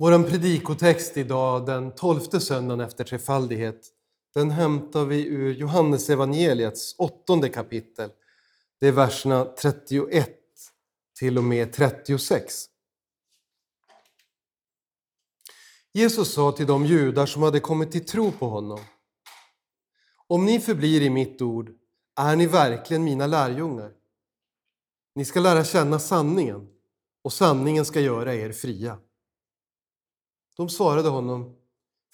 Vår predikotext idag, den tolfte söndagen efter trefaldighet, den hämtar vi ur Johannesevangeliets åttonde kapitel. Det är verserna 31 till och med 36. Jesus sa till de judar som hade kommit till tro på honom. Om ni förblir i mitt ord är ni verkligen mina lärjungar. Ni ska lära känna sanningen och sanningen ska göra er fria. De svarade honom,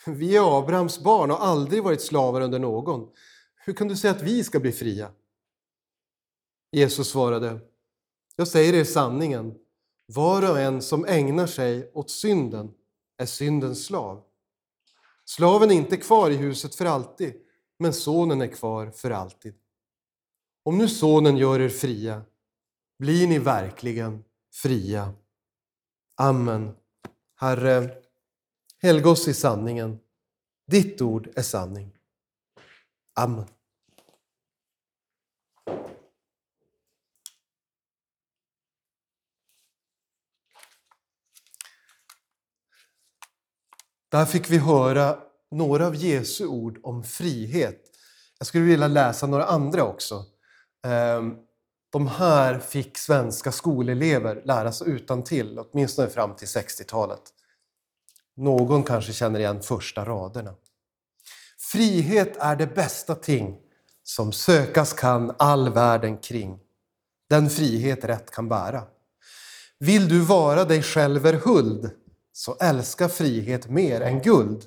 vi är Abrahams barn och aldrig varit slavar under någon. Hur kan du säga att vi ska bli fria? Jesus svarade, jag säger er sanningen. Var och en som ägnar sig åt synden är syndens slav. Slaven är inte kvar i huset för alltid, men sonen är kvar för alltid. Om nu sonen gör er fria, blir ni verkligen fria. Amen. Herre, helga oss i sanningen. Ditt ord är sanning. Amen. Där fick vi höra några av Jesu ord om frihet. Jag skulle vilja läsa några andra också. Ehm, de här fick svenska skolelever lära sig utan till, åtminstone fram till 60-talet. Någon kanske känner igen första raderna. Frihet är det bästa ting som sökas kan all världen kring. Den frihet rätt kan bära. Vill du vara dig själv är huld, så älska frihet mer än guld.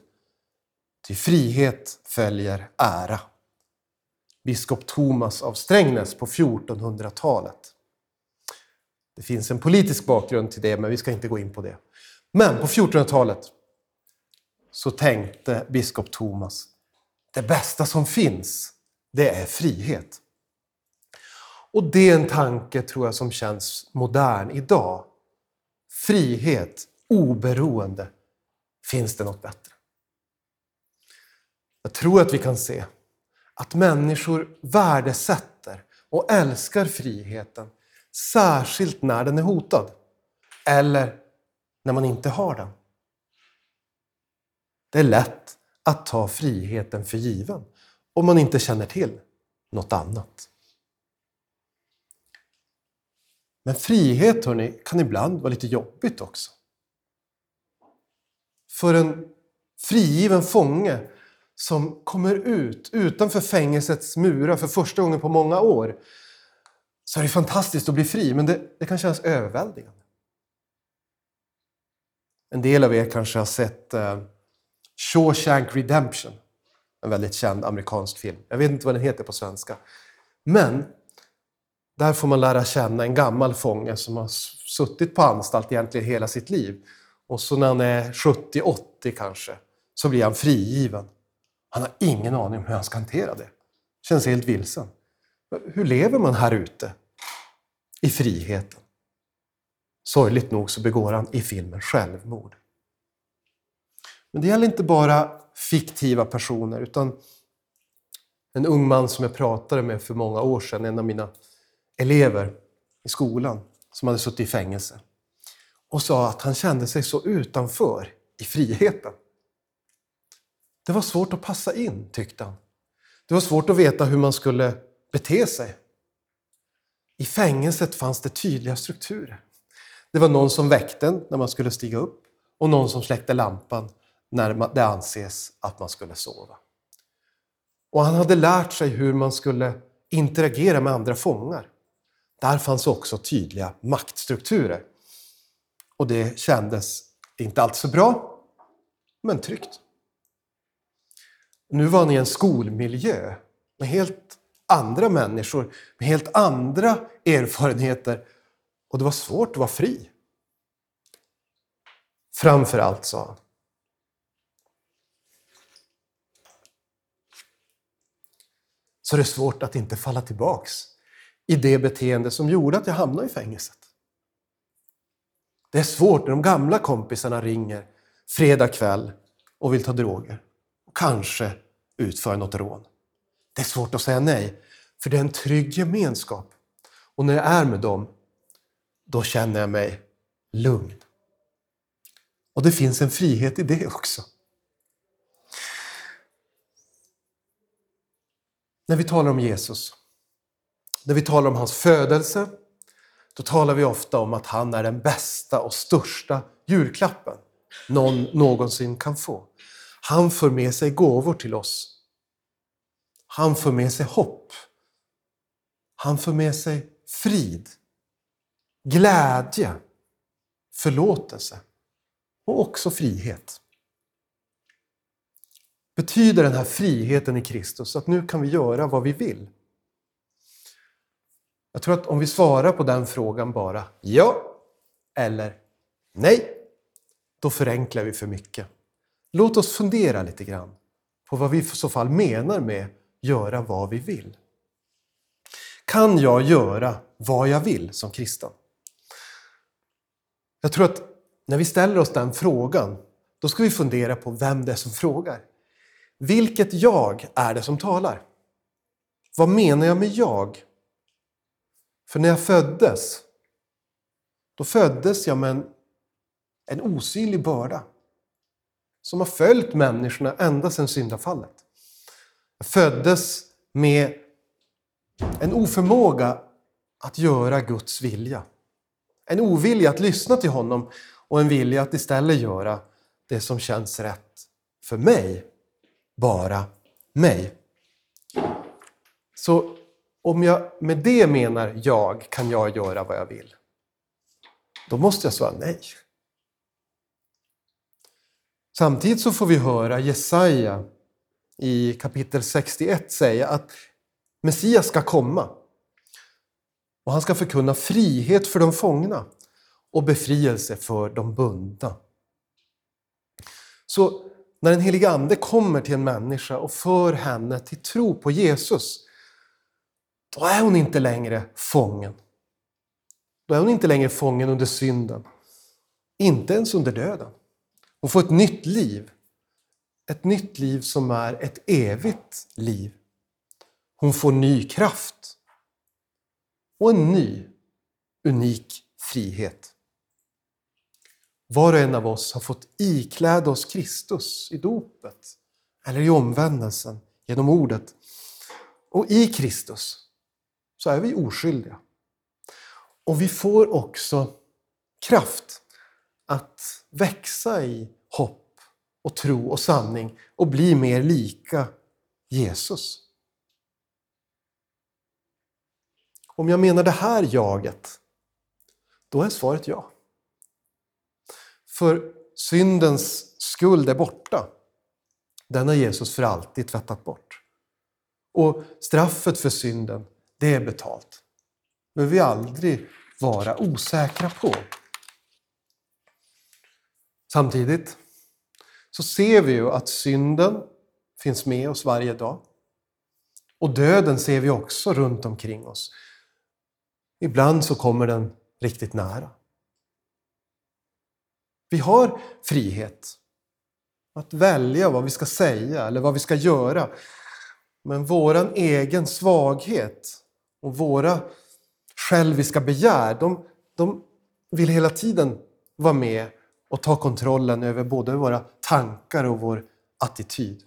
ty frihet följer ära. Biskop Thomas av Strängnäs på 1400-talet. Det finns en politisk bakgrund till det, men vi ska inte gå in på det. Men på 1400-talet så tänkte biskop Thomas, det bästa som finns, det är frihet. Och det är en tanke, tror jag, som känns modern idag. Frihet, oberoende. Finns det något bättre? Jag tror att vi kan se att människor värdesätter och älskar friheten, särskilt när den är hotad eller när man inte har den. Det är lätt att ta friheten för given om man inte känner till något annat. Men frihet hörni, kan ibland vara lite jobbigt också. För en frigiven fånge som kommer ut utanför fängelsets murar för första gången på många år så är det fantastiskt att bli fri, men det, det kan kännas överväldigande. En del av er kanske har sett eh, Shawshank Redemption, en väldigt känd amerikansk film. Jag vet inte vad den heter på svenska. Men där får man lära känna en gammal fånge som har suttit på anstalt egentligen hela sitt liv. Och så när han är 70-80 kanske, så blir han frigiven. Han har ingen aning om hur han ska hantera det. Känns helt vilsen. Hur lever man här ute? I friheten. Sorgligt nog så begår han i filmen självmord. Men det gäller inte bara fiktiva personer utan en ung man som jag pratade med för många år sedan, en av mina elever i skolan som hade suttit i fängelse och sa att han kände sig så utanför i friheten. Det var svårt att passa in, tyckte han. Det var svårt att veta hur man skulle bete sig. I fängelset fanns det tydliga strukturer. Det var någon som väckte en när man skulle stiga upp och någon som släckte lampan när det anses att man skulle sova. Och han hade lärt sig hur man skulle interagera med andra fångar. Där fanns också tydliga maktstrukturer. Och det kändes inte alls så bra, men tryggt. Nu var han i en skolmiljö med helt andra människor, med helt andra erfarenheter och det var svårt att vara fri. Framför allt, sa han, så är det svårt att inte falla tillbaks i det beteende som gjorde att jag hamnade i fängelset. Det är svårt när de gamla kompisarna ringer fredag kväll och vill ta droger och kanske utföra något rån. Det är svårt att säga nej, för det är en trygg gemenskap. Och när jag är med dem, då känner jag mig lugn. Och det finns en frihet i det också. När vi talar om Jesus, när vi talar om hans födelse, då talar vi ofta om att han är den bästa och största julklappen någon någonsin kan få. Han för med sig gåvor till oss. Han för med sig hopp. Han för med sig frid, glädje, förlåtelse och också frihet. Betyder den här friheten i Kristus att nu kan vi göra vad vi vill? Jag tror att om vi svarar på den frågan bara ja eller nej, då förenklar vi för mycket. Låt oss fundera lite grann på vad vi i så fall menar med göra vad vi vill. Kan jag göra vad jag vill som kristen? Jag tror att när vi ställer oss den frågan, då ska vi fundera på vem det är som frågar. Vilket jag är det som talar? Vad menar jag med jag? För när jag föddes, då föddes jag med en, en osynlig börda som har följt människorna ända sedan syndafallet. Jag föddes med en oförmåga att göra Guds vilja. En ovilja att lyssna till honom och en vilja att istället göra det som känns rätt för mig. Bara mig. Så om jag med det menar jag, kan jag göra vad jag vill? Då måste jag svara nej. Samtidigt så får vi höra Jesaja i kapitel 61 säga att Messias ska komma och han ska förkunna frihet för de fångna och befrielse för de bundna. Så när den helige Ande kommer till en människa och för henne till tro på Jesus, då är hon inte längre fången. Då är hon inte längre fången under synden. Inte ens under döden. Hon får ett nytt liv. Ett nytt liv som är ett evigt liv. Hon får ny kraft. Och en ny, unik frihet. Var och en av oss har fått ikläda oss Kristus i dopet eller i omvändelsen genom ordet. Och i Kristus så är vi oskyldiga. Och vi får också kraft att växa i hopp och tro och sanning och bli mer lika Jesus. Om jag menar det här jaget, då är svaret ja. För syndens skuld är borta. Den har Jesus för alltid tvättat bort. Och straffet för synden, det är betalt. Det behöver vi aldrig vara osäkra på. Samtidigt så ser vi ju att synden finns med oss varje dag. Och döden ser vi också runt omkring oss. Ibland så kommer den riktigt nära. Vi har frihet att välja vad vi ska säga eller vad vi ska göra. Men våran egen svaghet och våra själviska begär, de, de vill hela tiden vara med och ta kontrollen över både våra tankar och vår attityd.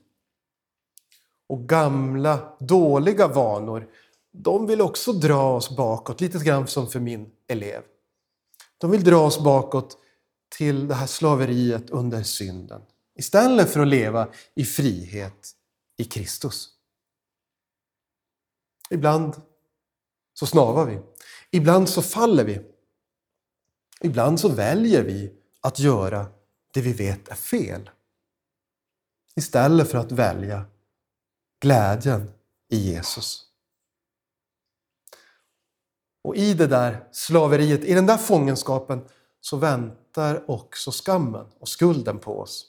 Och gamla, dåliga vanor, de vill också dra oss bakåt, lite grann som för min elev. De vill dra oss bakåt till det här slaveriet under synden. Istället för att leva i frihet i Kristus. Ibland så snavar vi. Ibland så faller vi. Ibland så väljer vi att göra det vi vet är fel. Istället för att välja glädjen i Jesus. Och i det där slaveriet, i den där fångenskapen, så väntar också skammen och skulden på oss.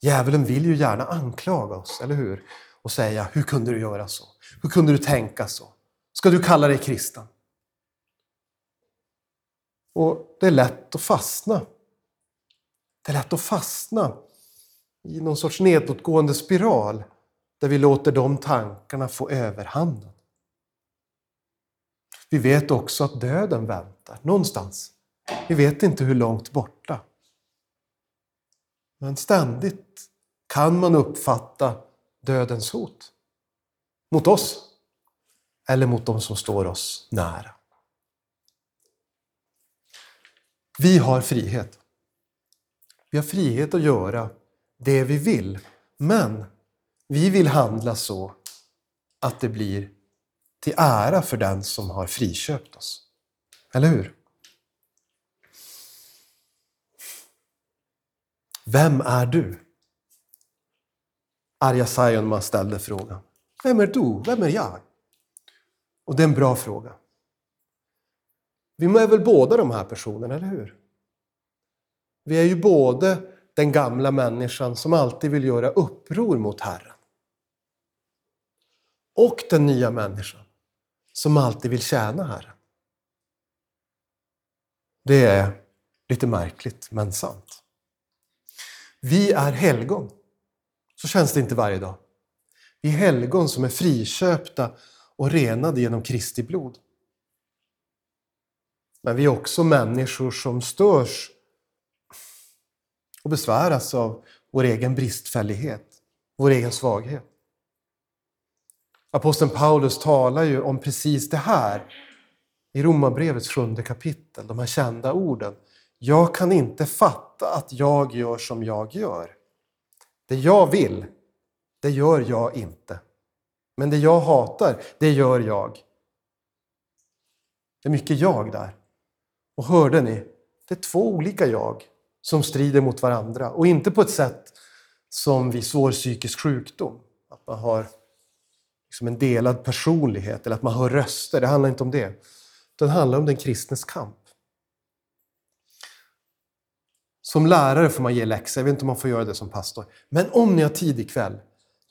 Djävulen vill ju gärna anklaga oss, eller hur? Och säga, hur kunde du göra så? Hur kunde du tänka så? Ska du kalla dig kristen? Och det är lätt att fastna. Det är lätt att fastna i någon sorts nedåtgående spiral där vi låter de tankarna få överhanden. Vi vet också att döden väntar någonstans. Vi vet inte hur långt borta. Men ständigt kan man uppfatta dödens hot. Mot oss eller mot de som står oss nära. Vi har frihet. Vi har frihet att göra det vi vill, men vi vill handla så att det blir till ära för den som har friköpt oss. Eller hur? Vem är du? Arja Saijonmaa ställde frågan. Vem är du? Vem är jag? Och det är en bra fråga. Vi är väl båda de här personerna, eller hur? Vi är ju både den gamla människan som alltid vill göra uppror mot Herren. Och den nya människan som alltid vill tjäna Herren. Det är lite märkligt, men sant. Vi är helgon. Så känns det inte varje dag. Vi är helgon som är friköpta och renade genom Kristi blod. Men vi är också människor som störs och besväras av vår egen bristfällighet, vår egen svaghet. Aposteln Paulus talar ju om precis det här i Romarbrevets sjunde kapitel, de här kända orden. Jag kan inte fatta att jag gör som jag gör. Det jag vill, det gör jag inte. Men det jag hatar, det gör jag. Det är mycket jag där. Och hörde ni? Det är två olika jag som strider mot varandra och inte på ett sätt som vid svår psykisk sjukdom. Att man har liksom en delad personlighet eller att man hör röster. Det handlar inte om det. Det handlar om den kristnes kamp. Som lärare får man ge läxor, jag vet inte om man får göra det som pastor. Men om ni har tid ikväll,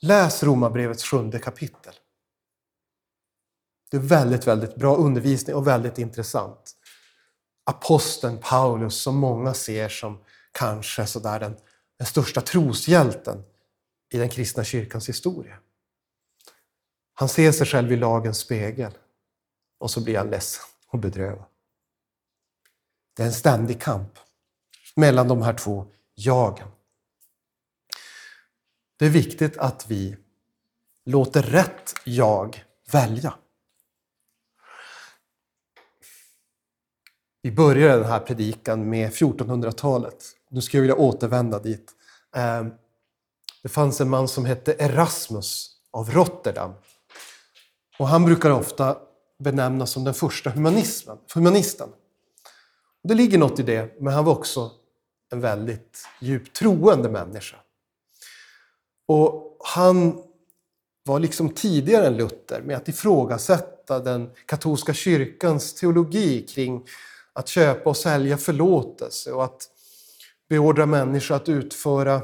läs Romarbrevets sjunde kapitel. Det är väldigt, väldigt bra undervisning och väldigt intressant. Aposteln Paulus, som många ser som kanske sådär den, den största troshjälten i den kristna kyrkans historia. Han ser sig själv i lagens spegel och så blir han ledsen och bedrövad. Det är en ständig kamp mellan de här två jagen. Det är viktigt att vi låter rätt jag välja. Vi börjar den här predikan med 1400-talet. Nu skulle jag vilja återvända dit. Ehm, det fanns en man som hette Erasmus av Rotterdam. Och han brukar ofta benämnas som den första humanismen, humanisten. Det ligger något i det, men han var också en väldigt djupt troende människa. Och han var liksom tidigare än Luther med att ifrågasätta den katolska kyrkans teologi kring att köpa och sälja förlåtelse och att beordra människor att utföra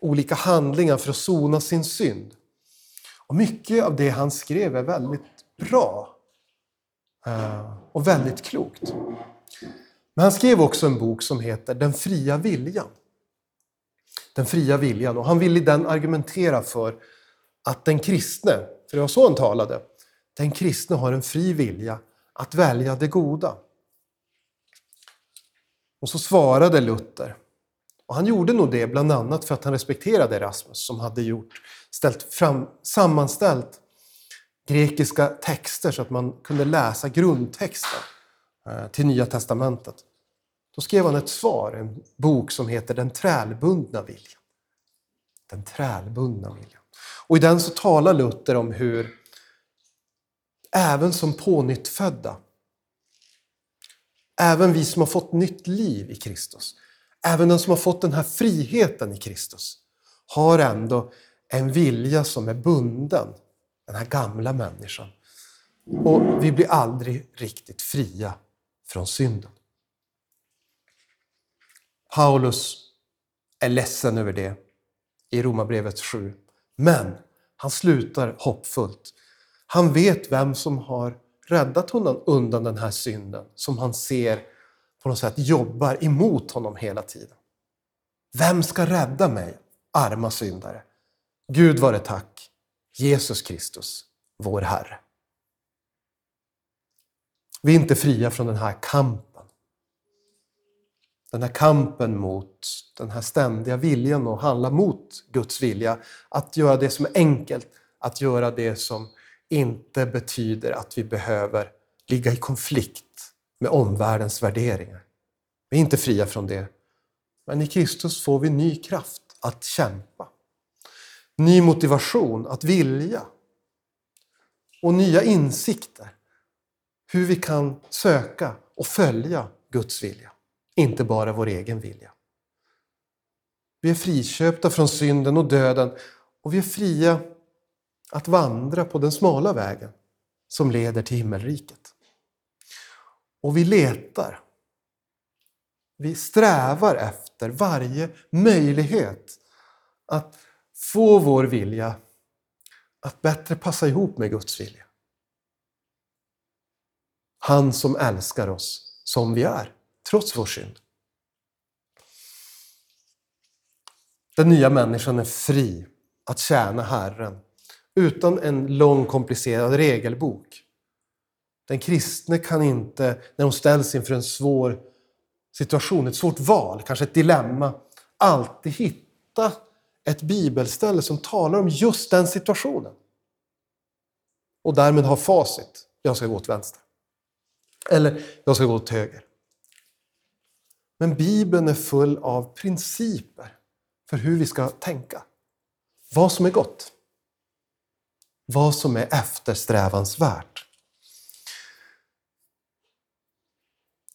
olika handlingar för att sona sin synd. Och mycket av det han skrev är väldigt bra eh, och väldigt klokt. Men han skrev också en bok som heter Den fria viljan. Den fria viljan. Och han ville i den argumentera för att den kristne, för det var så han talade, den kristne har en fri vilja att välja det goda. Och så svarade Luther. Och han gjorde nog det bland annat för att han respekterade Erasmus som hade gjort, ställt fram, sammanställt grekiska texter så att man kunde läsa grundtexten Eh, till Nya Testamentet. Då skrev han ett svar, en bok som heter Den trälbundna viljan. Den trälbundna viljan. Och i den så talar Luther om hur även som pånyttfödda Även vi som har fått nytt liv i Kristus, även den som har fått den här friheten i Kristus, har ändå en vilja som är bunden, den här gamla människan. Och vi blir aldrig riktigt fria från synden. Paulus är ledsen över det i Romarbrevet 7. Men han slutar hoppfullt. Han vet vem som har räddat honom undan den här synden som han ser på något sätt jobbar emot honom hela tiden. Vem ska rädda mig, arma syndare? Gud vare tack, Jesus Kristus, vår Herre. Vi är inte fria från den här kampen. den här kampen mot den här ständiga viljan att handla mot Guds vilja. Att göra det som är enkelt, att göra det som inte betyder att vi behöver ligga i konflikt med omvärldens värderingar. Vi är inte fria från det. Men i Kristus får vi ny kraft att kämpa. Ny motivation att vilja. Och nya insikter. Hur vi kan söka och följa Guds vilja. Inte bara vår egen vilja. Vi är friköpta från synden och döden och vi är fria att vandra på den smala vägen som leder till himmelriket. Och vi letar. Vi strävar efter varje möjlighet att få vår vilja att bättre passa ihop med Guds vilja. Han som älskar oss som vi är, trots vår synd. Den nya människan är fri att tjäna Herren utan en lång komplicerad regelbok. Den kristne kan inte, när hon ställs inför en svår situation, ett svårt val, kanske ett dilemma, alltid hitta ett bibelställe som talar om just den situationen. Och därmed ha facit. Jag ska gå åt vänster. Eller jag ska gå åt höger. Men Bibeln är full av principer för hur vi ska tänka. Vad som är gott. Vad som är eftersträvansvärt.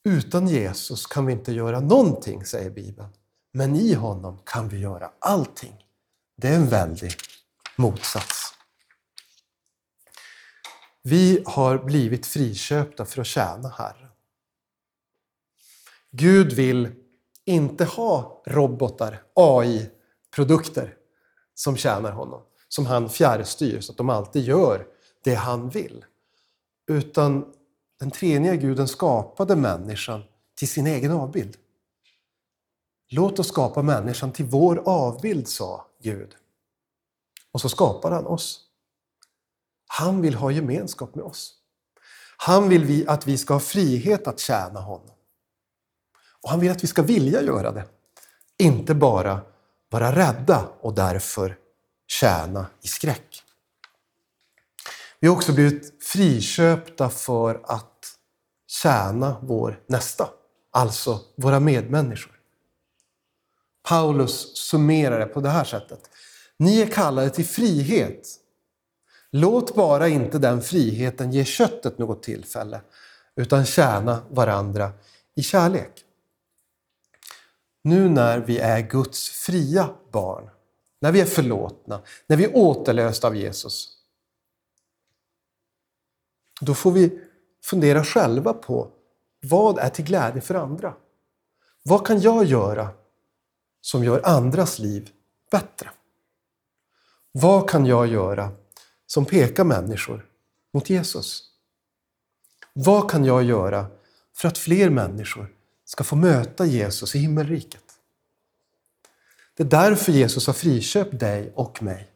Utan Jesus kan vi inte göra någonting, säger Bibeln. Men i honom kan vi göra allting. Det är en väldig motsats. Vi har blivit friköpta för att tjäna Herren. Gud vill inte ha robotar, AI-produkter som tjänar honom, som han fjärrstyr så att de alltid gör det han vill. Utan den treeniga guden skapade människan till sin egen avbild. Låt oss skapa människan till vår avbild, sa Gud. Och så skapar han oss. Han vill ha gemenskap med oss. Han vill vi att vi ska ha frihet att tjäna honom. Och han vill att vi ska vilja göra det. Inte bara vara rädda och därför tjäna i skräck. Vi har också blivit friköpta för att tjäna vår nästa, alltså våra medmänniskor. Paulus summerar det på det här sättet. Ni är kallade till frihet. Låt bara inte den friheten ge köttet något tillfälle, utan tjäna varandra i kärlek. Nu när vi är Guds fria barn, när vi är förlåtna, när vi är återlösta av Jesus, då får vi fundera själva på vad är till glädje för andra? Vad kan jag göra som gör andras liv bättre? Vad kan jag göra som pekar människor mot Jesus? Vad kan jag göra för att fler människor ska få möta Jesus i himmelriket? Det är därför Jesus har friköpt dig och mig.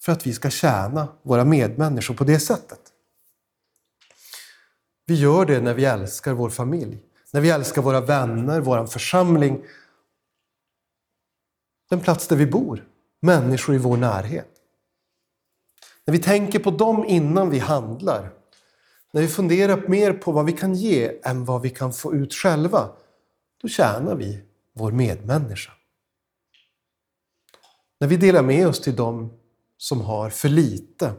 För att vi ska tjäna våra medmänniskor på det sättet. Vi gör det när vi älskar vår familj, när vi älskar våra vänner, vår församling, den plats där vi bor, människor i vår närhet. När vi tänker på dem innan vi handlar, när vi funderar mer på vad vi kan ge än vad vi kan få ut själva, då tjänar vi vår medmänniska. När vi delar med oss till dem som har för lite,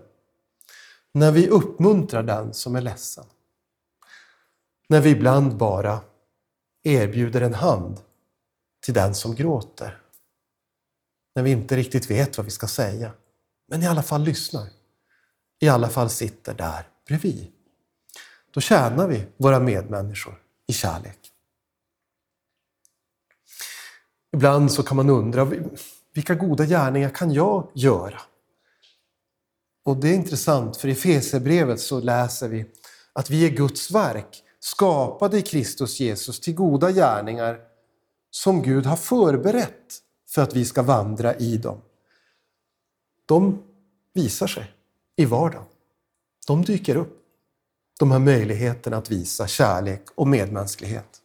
när vi uppmuntrar den som är ledsen, när vi ibland bara erbjuder en hand till den som gråter. När vi inte riktigt vet vad vi ska säga, men i alla fall lyssnar. I alla fall sitter där bredvid. Då tjänar vi våra medmänniskor i kärlek. Ibland så kan man undra, vilka goda gärningar kan jag göra? Och det är intressant, för i Fesebrevet så läser vi att vi är Guds verk, skapade i Kristus Jesus till goda gärningar som Gud har förberett för att vi ska vandra i dem. De visar sig i vardagen. De dyker upp. De här möjligheterna att visa kärlek och medmänsklighet.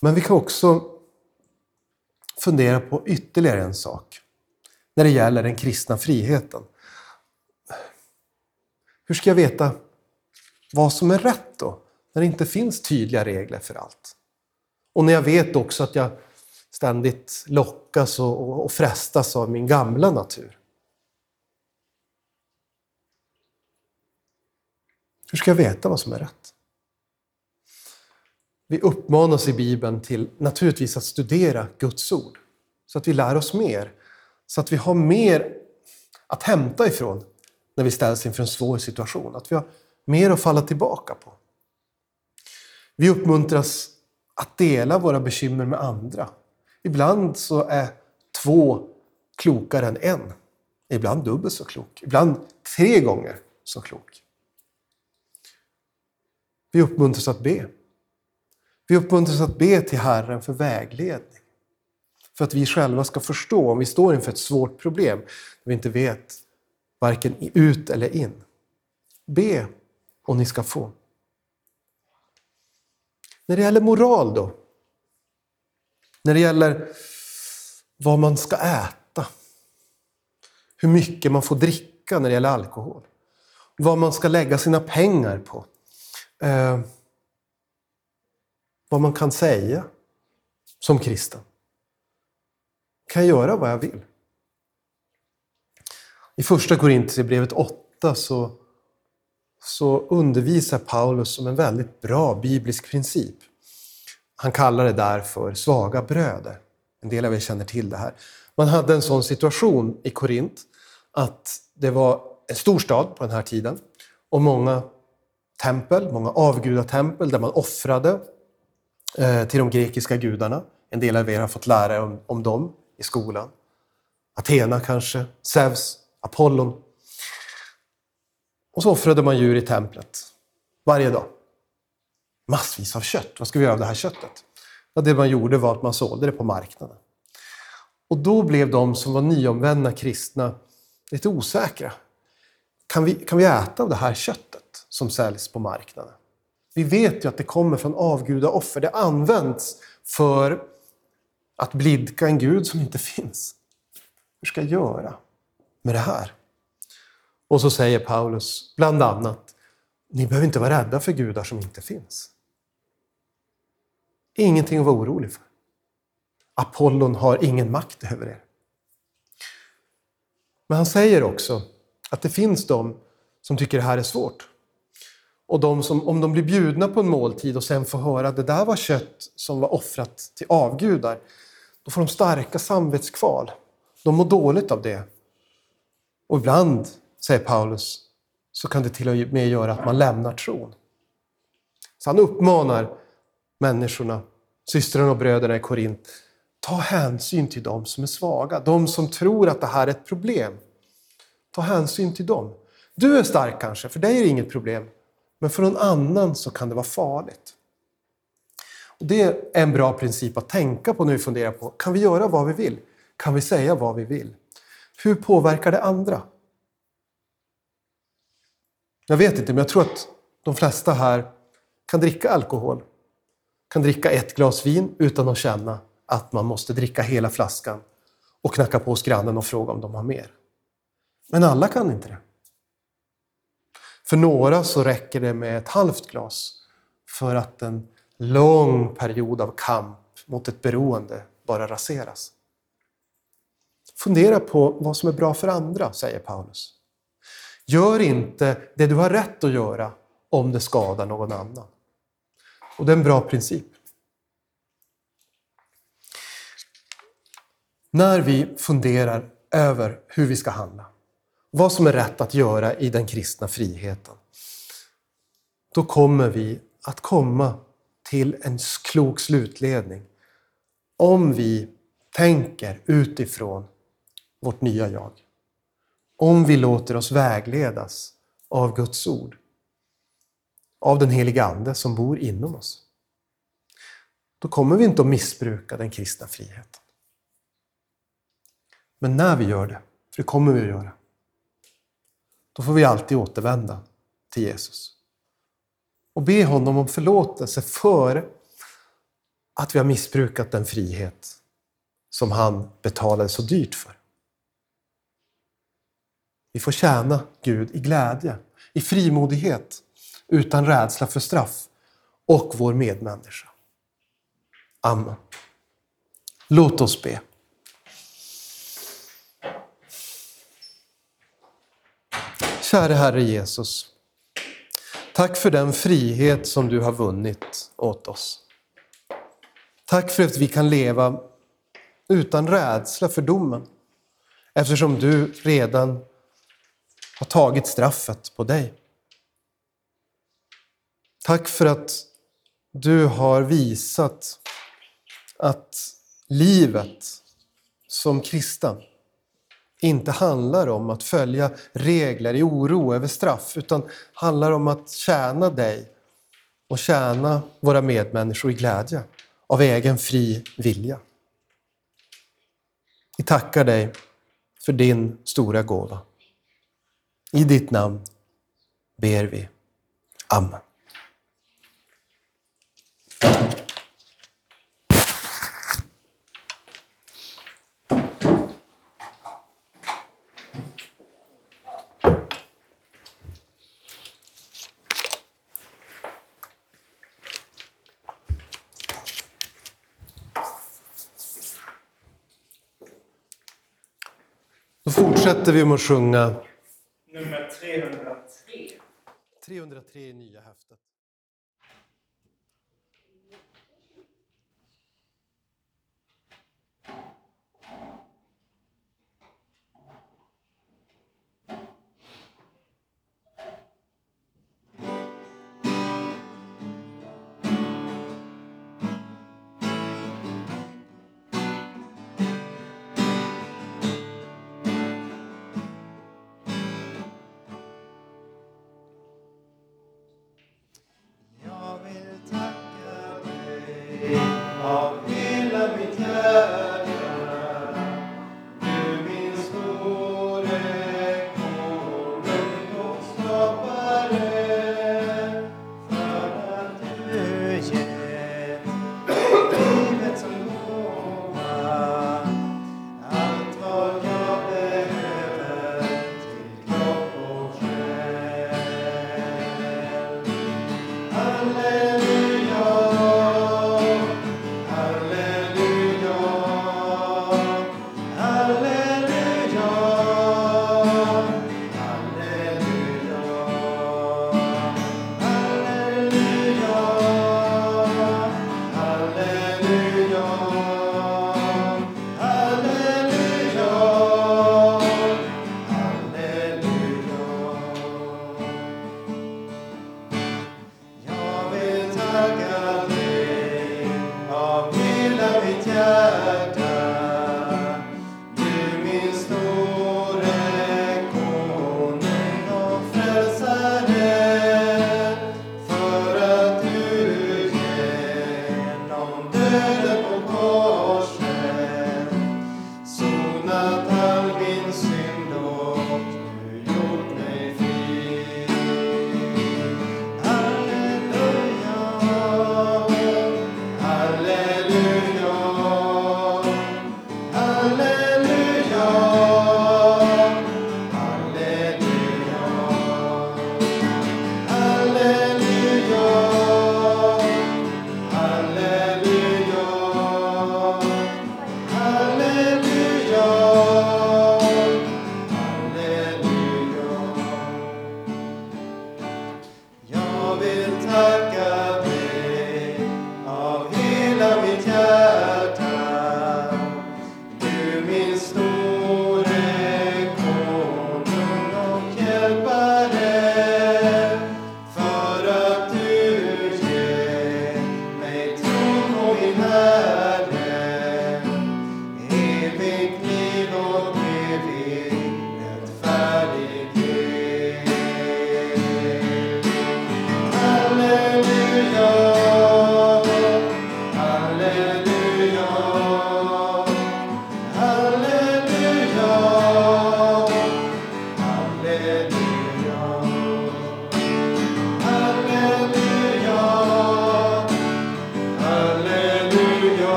Men vi kan också fundera på ytterligare en sak när det gäller den kristna friheten. Hur ska jag veta vad som är rätt då, när det inte finns tydliga regler för allt? Och när jag vet också att jag ständigt lockas och, och frestas av min gamla natur. Hur ska jag veta vad som är rätt? Vi uppmanas i Bibeln till naturligtvis att studera Guds ord. Så att vi lär oss mer. Så att vi har mer att hämta ifrån när vi ställs inför en svår situation. Att vi har mer att falla tillbaka på. Vi uppmuntras att dela våra bekymmer med andra. Ibland så är två klokare än en. Ibland dubbelt så klok. Ibland tre gånger så klok. Vi uppmuntras att be. Vi uppmuntras att be till Herren för vägledning. För att vi själva ska förstå om vi står inför ett svårt problem, där vi inte vet varken ut eller in. Be och ni ska få. När det gäller moral då? När det gäller vad man ska äta, hur mycket man får dricka när det gäller alkohol, vad man ska lägga sina pengar på, eh, vad man kan säga som kristen. Kan jag göra vad jag vill? I första Korintierbrevet 8 så, så undervisar Paulus om en väldigt bra biblisk princip. Han kallar det där för svaga bröder. En del av er känner till det här. Man hade en sån situation i Korint att det var en stor stad på den här tiden och många tempel, många avgudatempel där man offrade eh, till de grekiska gudarna. En del av er har fått lära er om, om dem i skolan. Athena kanske, Zeus, Apollon. Och så offrade man djur i templet varje dag. Massvis av kött. Vad ska vi göra av det här köttet? Ja, det man gjorde var att man sålde det på marknaden. Och då blev de som var nyomvända kristna lite osäkra. Kan vi, kan vi äta av det här köttet som säljs på marknaden? Vi vet ju att det kommer från avgudaoffer. Det används för att blidka en gud som inte finns. Hur ska jag göra med det här? Och så säger Paulus bland annat, ni behöver inte vara rädda för gudar som inte finns. Ingenting att vara orolig för. Apollon har ingen makt över er. Men han säger också att det finns de som tycker det här är svårt. Och de som, om de blir bjudna på en måltid och sen får höra att det där var kött som var offrat till avgudar, då får de starka samvetskval. De mår dåligt av det. Och ibland, säger Paulus, så kan det till och med göra att man lämnar tron. Så han uppmanar människorna, systrarna och bröderna i Korint, ta hänsyn till dem som är svaga, de som tror att det här är ett problem. Ta hänsyn till dem. Du är stark kanske, för dig är det inget problem. Men för någon annan så kan det vara farligt. Och det är en bra princip att tänka på när vi funderar på, kan vi göra vad vi vill? Kan vi säga vad vi vill? Hur påverkar det andra? Jag vet inte, men jag tror att de flesta här kan dricka alkohol. Kan dricka ett glas vin utan att känna att man måste dricka hela flaskan och knacka på hos grannen och fråga om de har mer. Men alla kan inte det. För några så räcker det med ett halvt glas för att en lång period av kamp mot ett beroende bara raseras. Fundera på vad som är bra för andra, säger Paulus. Gör inte det du har rätt att göra om det skadar någon annan. Och det är en bra princip. När vi funderar över hur vi ska handla, vad som är rätt att göra i den kristna friheten, då kommer vi att komma till en klok slutledning. Om vi tänker utifrån vårt nya jag. Om vi låter oss vägledas av Guds ord. Av den heliga Ande som bor inom oss. Då kommer vi inte att missbruka den kristna friheten. Men när vi gör det, för det kommer vi att göra, då får vi alltid återvända till Jesus. Och be honom om förlåtelse för att vi har missbrukat den frihet som han betalade så dyrt för. Vi får tjäna Gud i glädje, i frimodighet, utan rädsla för straff och vår medmänniska. Amen. Låt oss be. Käre Herre Jesus. Tack för den frihet som du har vunnit åt oss. Tack för att vi kan leva utan rädsla för domen. Eftersom du redan har tagit straffet på dig. Tack för att du har visat att livet som kristen inte handlar om att följa regler i oro över straff, utan handlar om att tjäna dig och tjäna våra medmänniskor i glädje av egen fri vilja. Vi tackar dig för din stora gåva. I ditt namn ber vi. Amen. Då fortsätter vi med att sjunga Nummer 303. 303 i nya häftet.